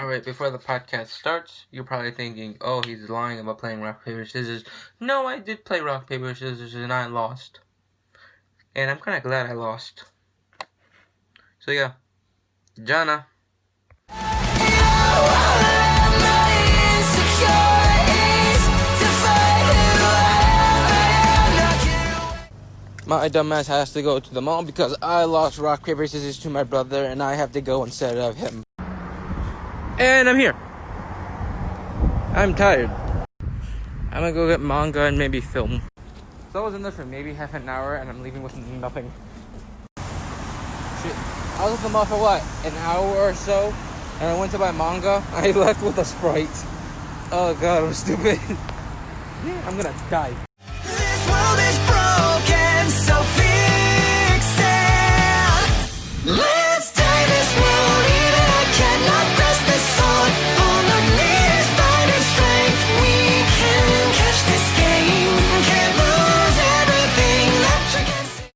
Alright, before the podcast starts, you're probably thinking, oh, he's lying about playing rock, paper, scissors. No, I did play rock, paper, scissors, and I lost. And I'm kind of glad I lost. So, yeah. Jana. My dumbass has to go to the mall because I lost rock, paper, scissors to my brother, and I have to go instead of him. And I'm here. I'm tired. I'm gonna go get manga and maybe film. So I was in there for maybe half an hour, and I'm leaving with nothing. Shit. I was at the mall for what? An hour or so? And I went to buy manga. I left with a Sprite. Oh god, I'm stupid. I'm gonna die.